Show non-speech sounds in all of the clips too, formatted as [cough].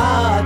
Ah.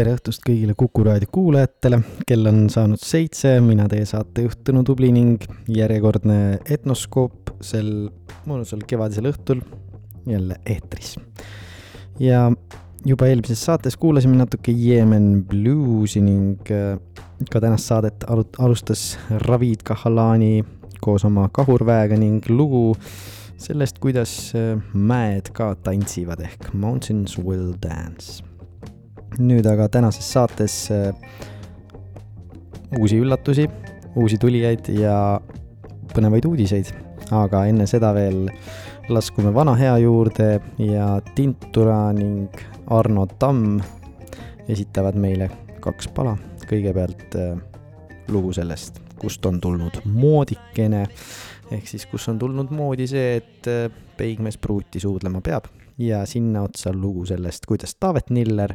Tere õhtust kõigile Kuku raadio kuulajatele, kell on saanud seitse, mina teie saatejuht Tõnu Tubli ning järjekordne etnoskoop sel mõnusal kevadisel õhtul jälle eetris. ja juba eelmises saates kuulasime natuke Yeemen bluusi ning äh, ka tänast saadet alustas Ravid Kahalani koos oma kahurväega ning lugu sellest, kuidas äh, mäed ka tantsivad ehk Mountains will dance nüüd aga tänases saates äh, uusi üllatusi, uusi tulijaid ja põnevaid uudiseid, aga enne seda veel laskume vana hea juurde ja Tintura ning Arno Tamm esitavad meile kaks pala. kõigepealt äh, lugu sellest, kust on tulnud moodikene, ehk siis kus on tulnud moodi see, et äh, peigmees pruuti suudlema peab ja sinna otsa lugu sellest, kuidas Taavet Niller,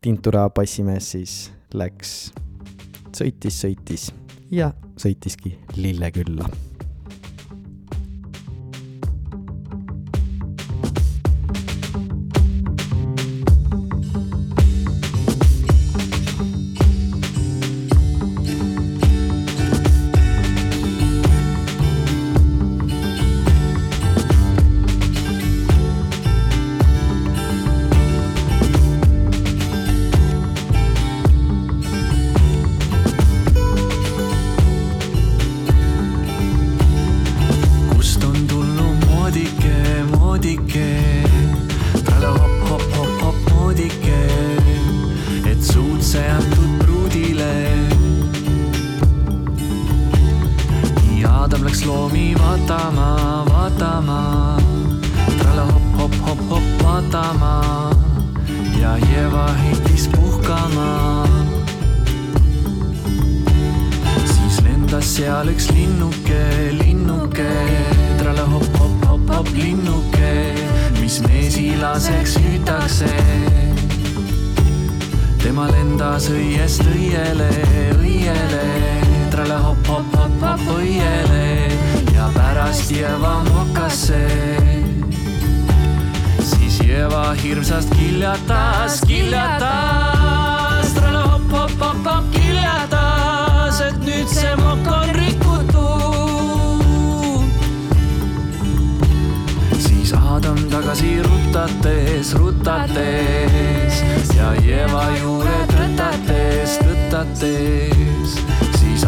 Tintura bassimees siis läks, sõitis, sõitis ja sõitiski Lillekülla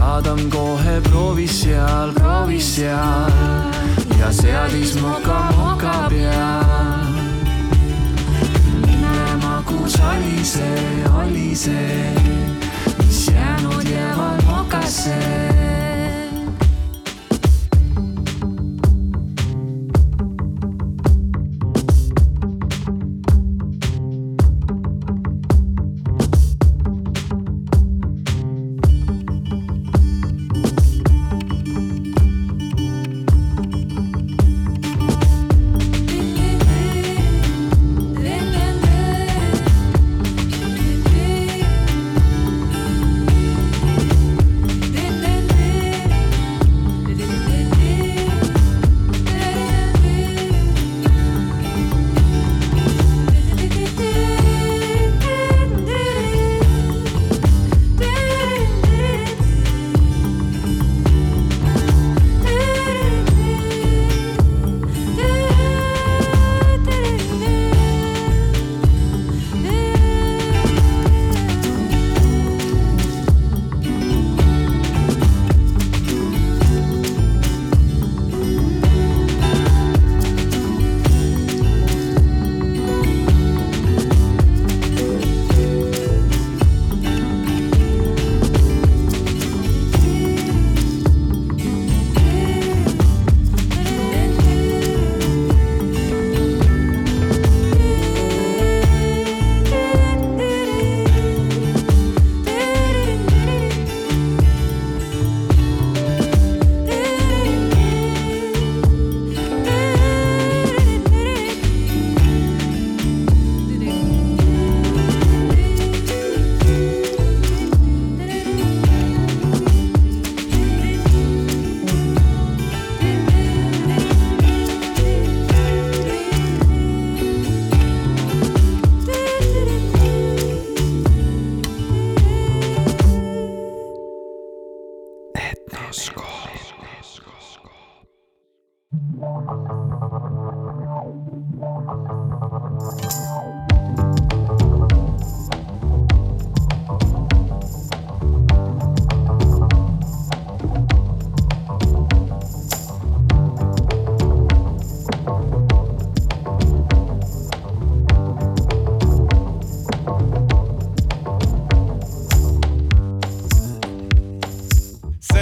saadan kohe proovi seal, proovi seal ja seadis moka moka peal. imemagus oli see, oli see, mis jäänud jäävad mokasse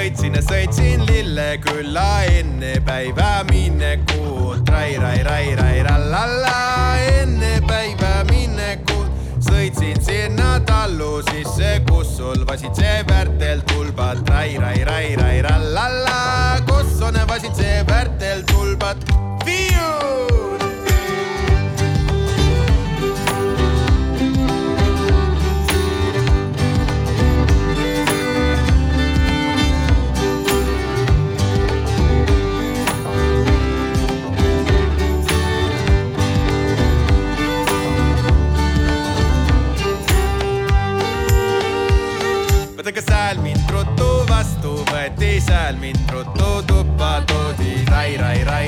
sõitsin ja sõitsin Lillekülla enne päeva minekut. Rai, rai, rai, rai, rallalla enne päeva minekut. sõitsin sinna tallu sisse, kus solvasid seepäärtel tulbad. Rai, rai, rai, rai, rallalla, kus on vasid seepäärtel tulbad. viis right, right, Rai.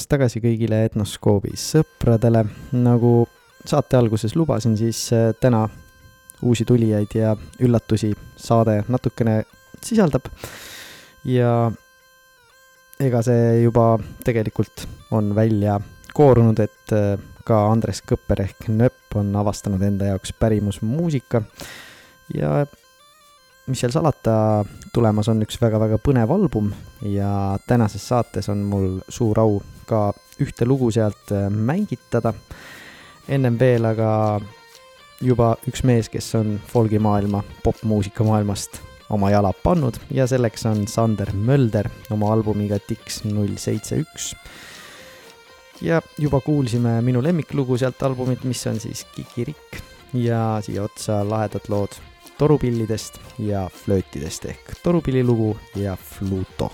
Tulemast tagasi kõigile Etnoskoobi sõpradele. nagu saate alguses lubasin, siis äh, täna uusi tulijaid ja üllatusi saade natukene sisaldab. ja ega see juba tegelikult on välja koorunud, et äh, ka Andres Kõpper ehk Nööp on avastanud enda jaoks pärimusmuusika ja mis seal salata, tulemas on üks väga-väga põnev album ja tänases saates on mul suur au ka ühte lugu sealt äh, mängitada. ennem veel aga juba üks mees, kes on folgimaailma, popmuusika maailmast oma jalad pannud ja selleks on Sander Mölder oma albumiga Dix null seitse üks. ja juba kuulsime minu lemmiklugu sealt albumit, mis on siis Kikirikk ja siia otsa lahedad lood torupillidest ja flöötidest ehk torupillilugu ja Fluto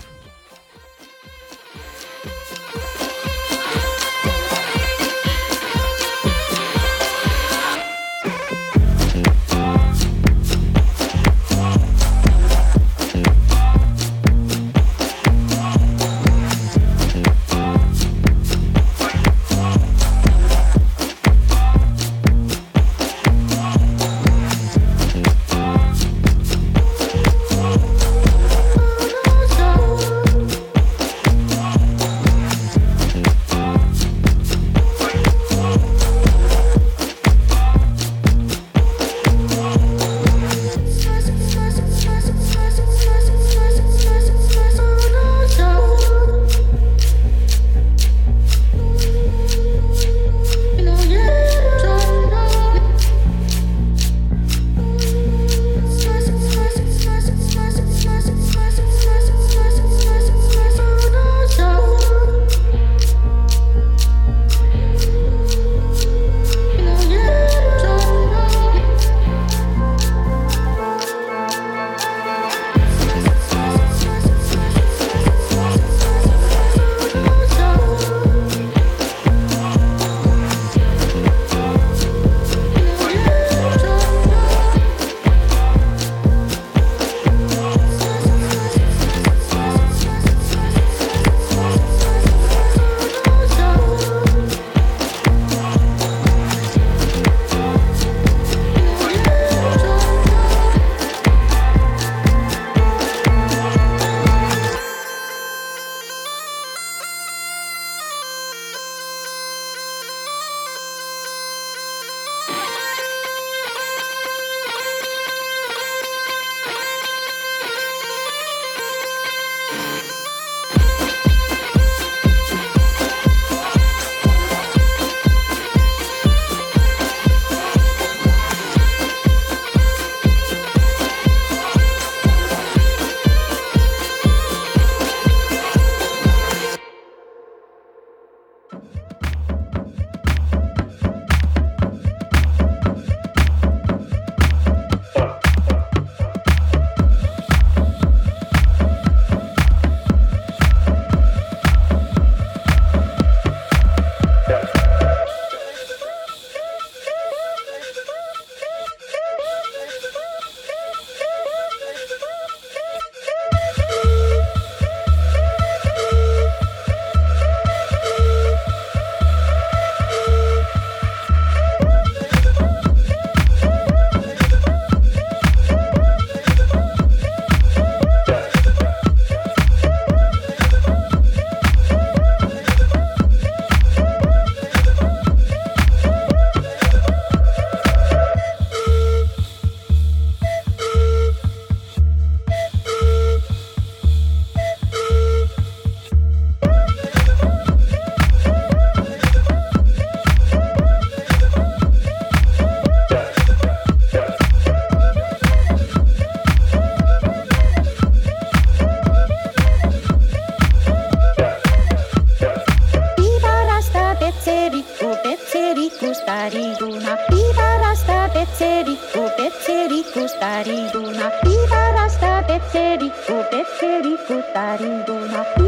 운도 나쁘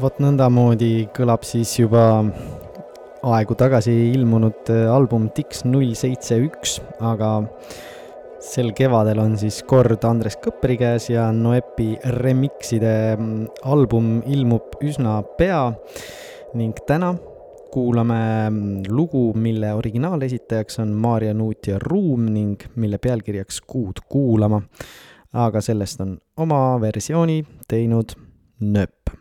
vot nõndamoodi kõlab siis juba aegu tagasi ilmunud äh, album Dix null seitse üks, aga sel kevadel on siis kord Andres Kõpperi käes ja Noepi remixide mm, album ilmub üsna pea ning täna kuulame mm, lugu, mille originaalesitajaks on Maarja Nuut ja Ruum ning mille pealkirjaks Kuud kuulama. aga sellest on oma versiooni teinud Nööp.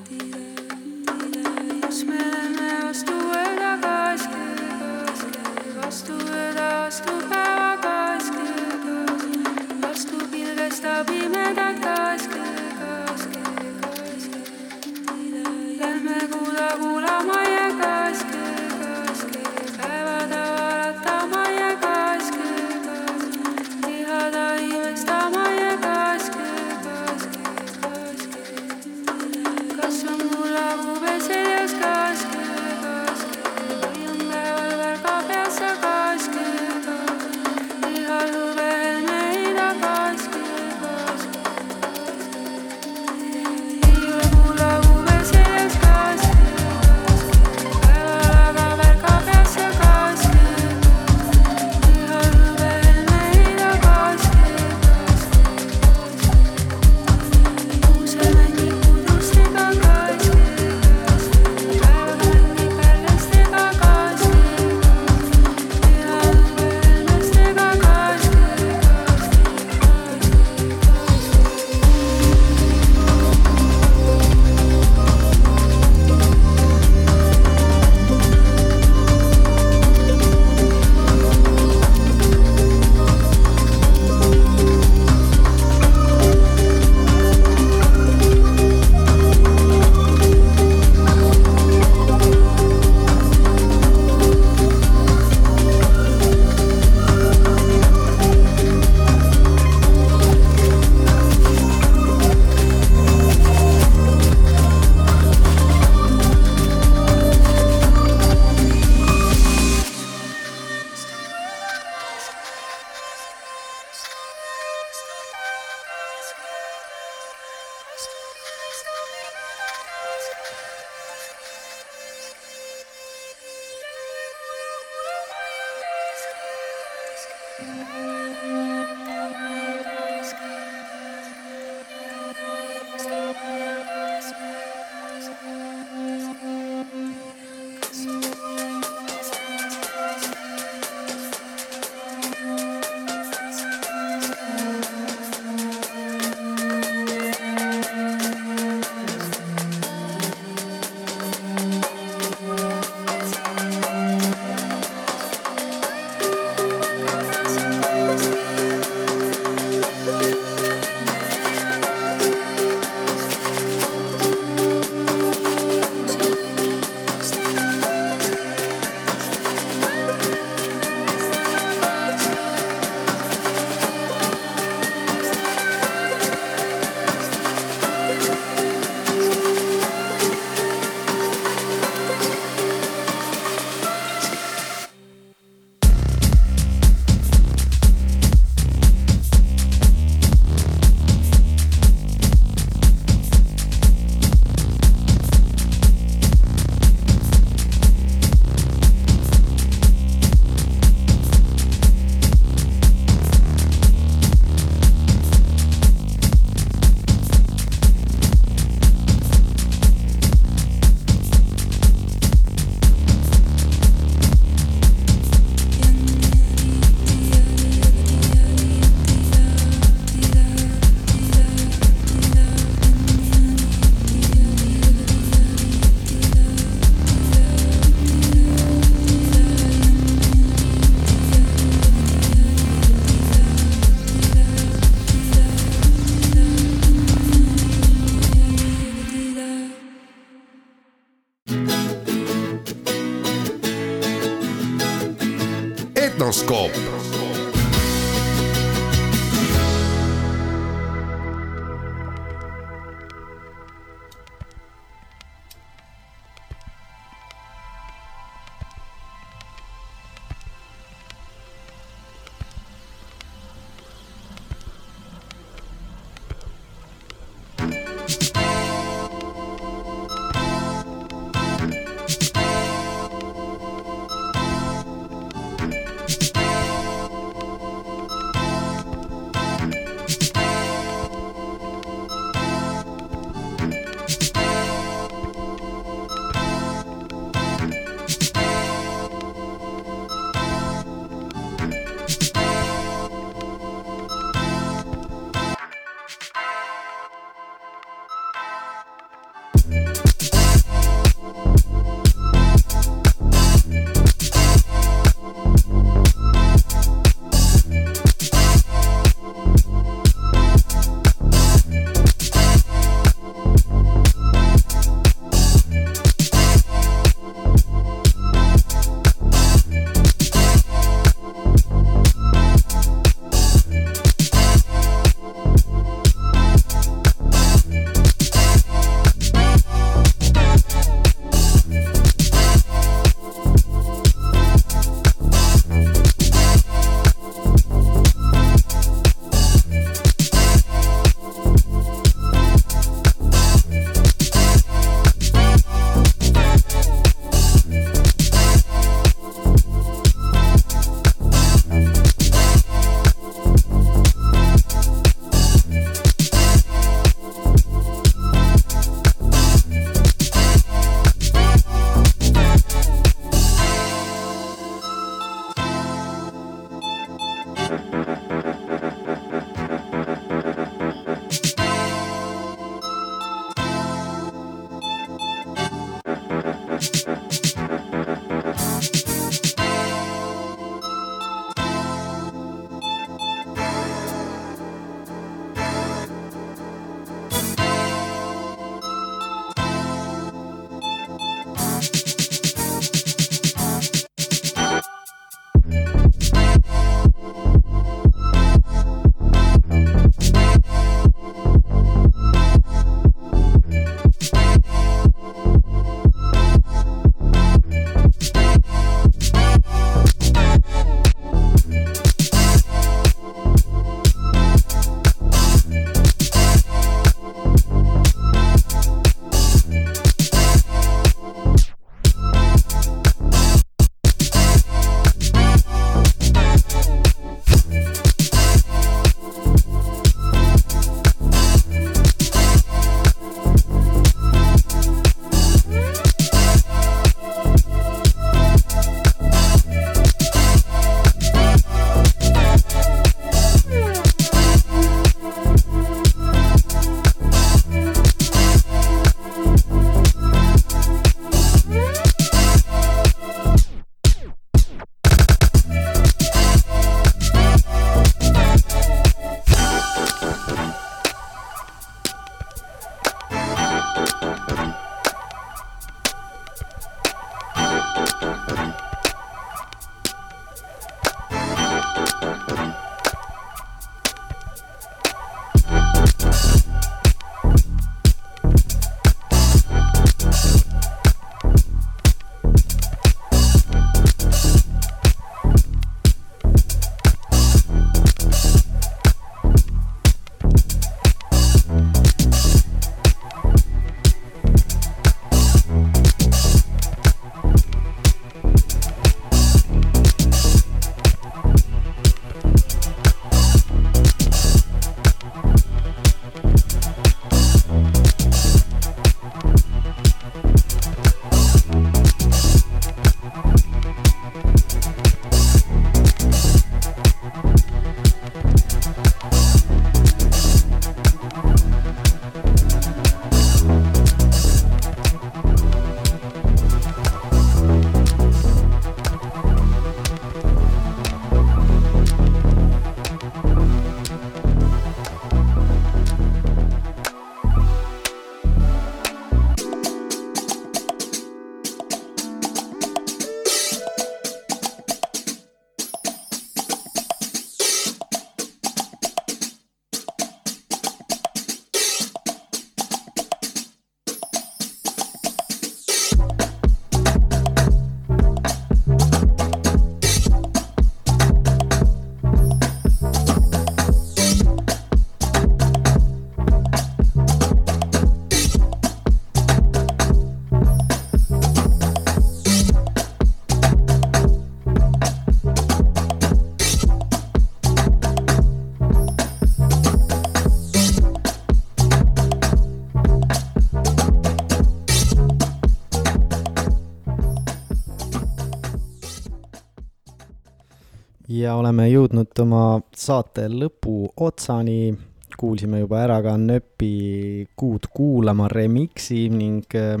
Ja oleme jõudnud oma saate lõpu otsani. kuulsime juba ära ka Nööpi Kuud kuulama remix'i ning äh,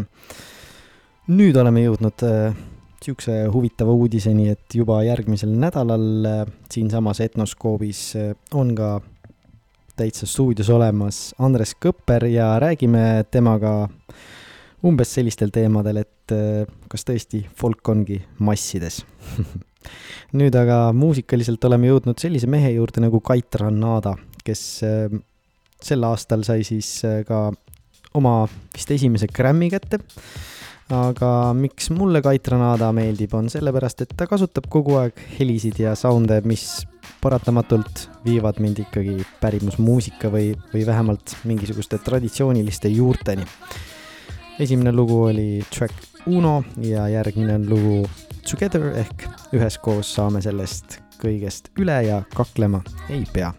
nüüd oleme jõudnud äh, niisuguse huvitava uudiseni, et juba järgmisel nädalal äh, siinsamas Etnoskoobis äh, on ka täitsa stuudios olemas Andres Kõpper ja räägime temaga umbes sellistel teemadel, et äh, kas tõesti folk ongi massides [laughs] nüüd aga muusikaliselt oleme jõudnud sellise mehe juurde nagu Kait Ranada, kes äh, sel aastal sai siis äh, ka oma vist esimese Grammy kätte. aga miks mulle Kait Ranada meeldib, on sellepärast, et ta kasutab kogu aeg helisid ja sound'e, mis paratamatult viivad mind ikkagi pärimusmuusika või, või vähemalt mingisuguste traditsiooniliste juurteni. esimene lugu oli track Uno ja järgmine on lugu Together ehk üheskoos saame sellest kõigest üle ja kaklema ei pea.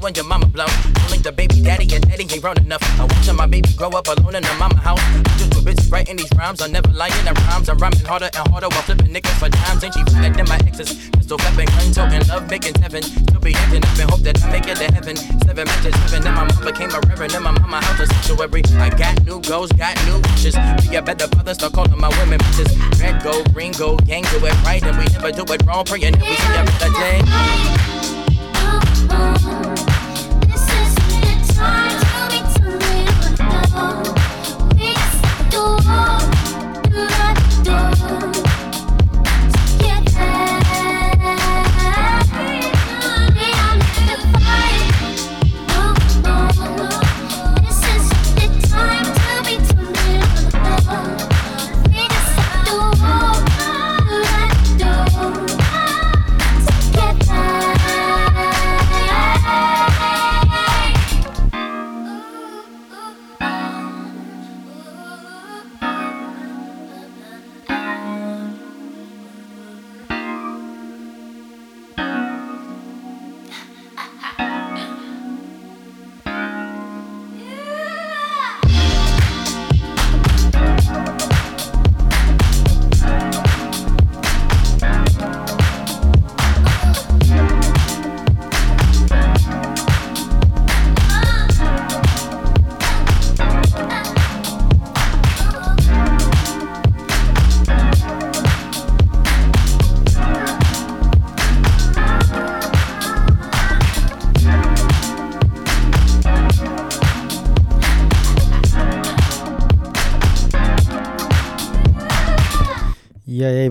When your mama blow? Link the baby daddy and daddy ain't grown enough. I watching my baby grow up alone in the mama house. Just too busy writing these rhymes. I'm never lying in the rhymes. I'm rhyming harder and harder while flipping nickels for dimes. Ain't she flat than my exes? Pistol flipping, gun toting, love making seven. Still be ending up and hope that I make it to heaven. Seven matches, seven, and my mom became a reverend. And my mama house a sanctuary. I got new goals, got new wishes. Be a better brother, start calling my women bitches. Red gold, green gold, gang do it right, and we never do it wrong. Praying that we see a better day.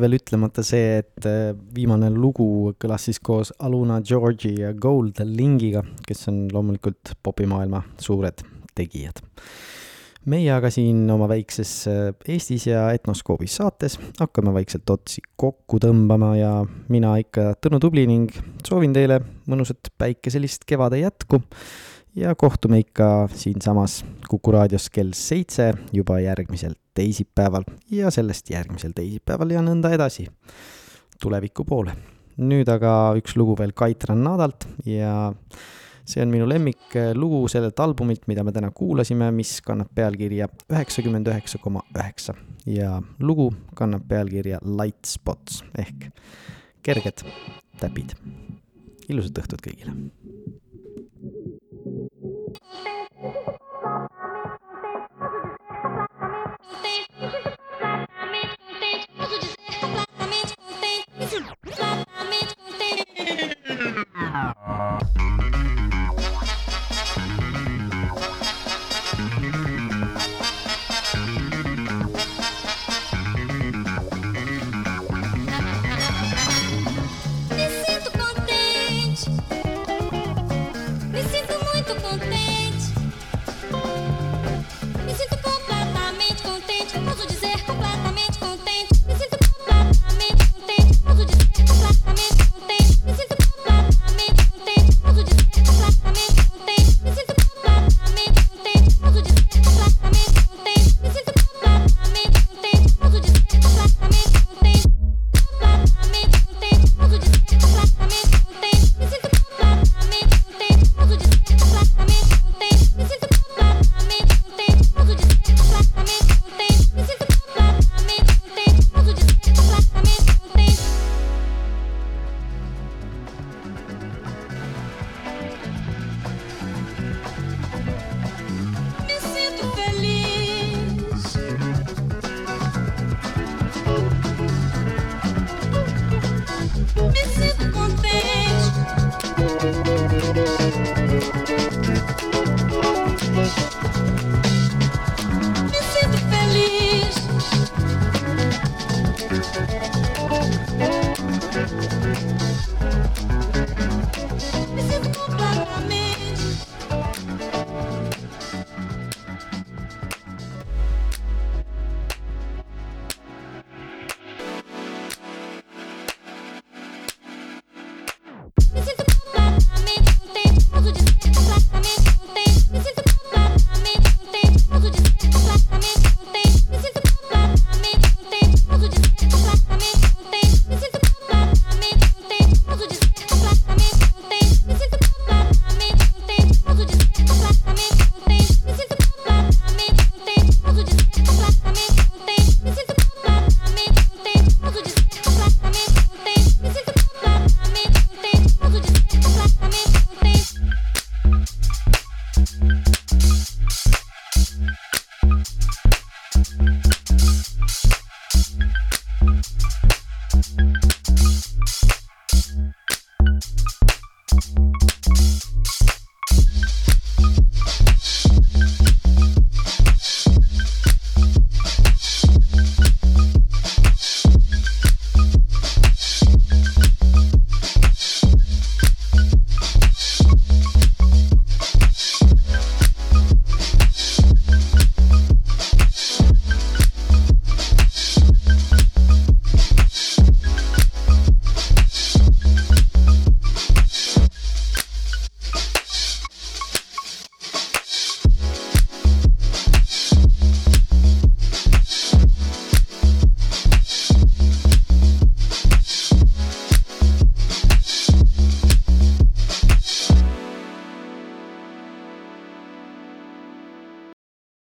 Veel ütlemata see, et äh, viimane lugu kõlas siis koos Aluna Georgi ja Gold Lingiga, kes on loomulikult popimaailma suured tegijad. meie aga siin oma väikses äh, Eestis ja Etnoskoobis saates hakkame vaikselt otsi kokku tõmbama ja mina ikka Tõnu Tubli ning soovin teile mõnusat päikeselist kevade jätku ja kohtume ikka siinsamas Kuku raadios kell seitse juba järgmisel teisipäeval ja sellest järgmisel teisipäeval ja nõnda edasi tuleviku poole. nüüd aga üks lugu veel Kait Rannadalt ja see on minu lemmiklugu sellelt albumilt, mida me täna kuulasime, mis kannab pealkirja üheksakümmend üheksa koma üheksa ja lugu kannab pealkirja Light Spots ehk kerged täpid. ilusat õhtut kõigile! Thank you.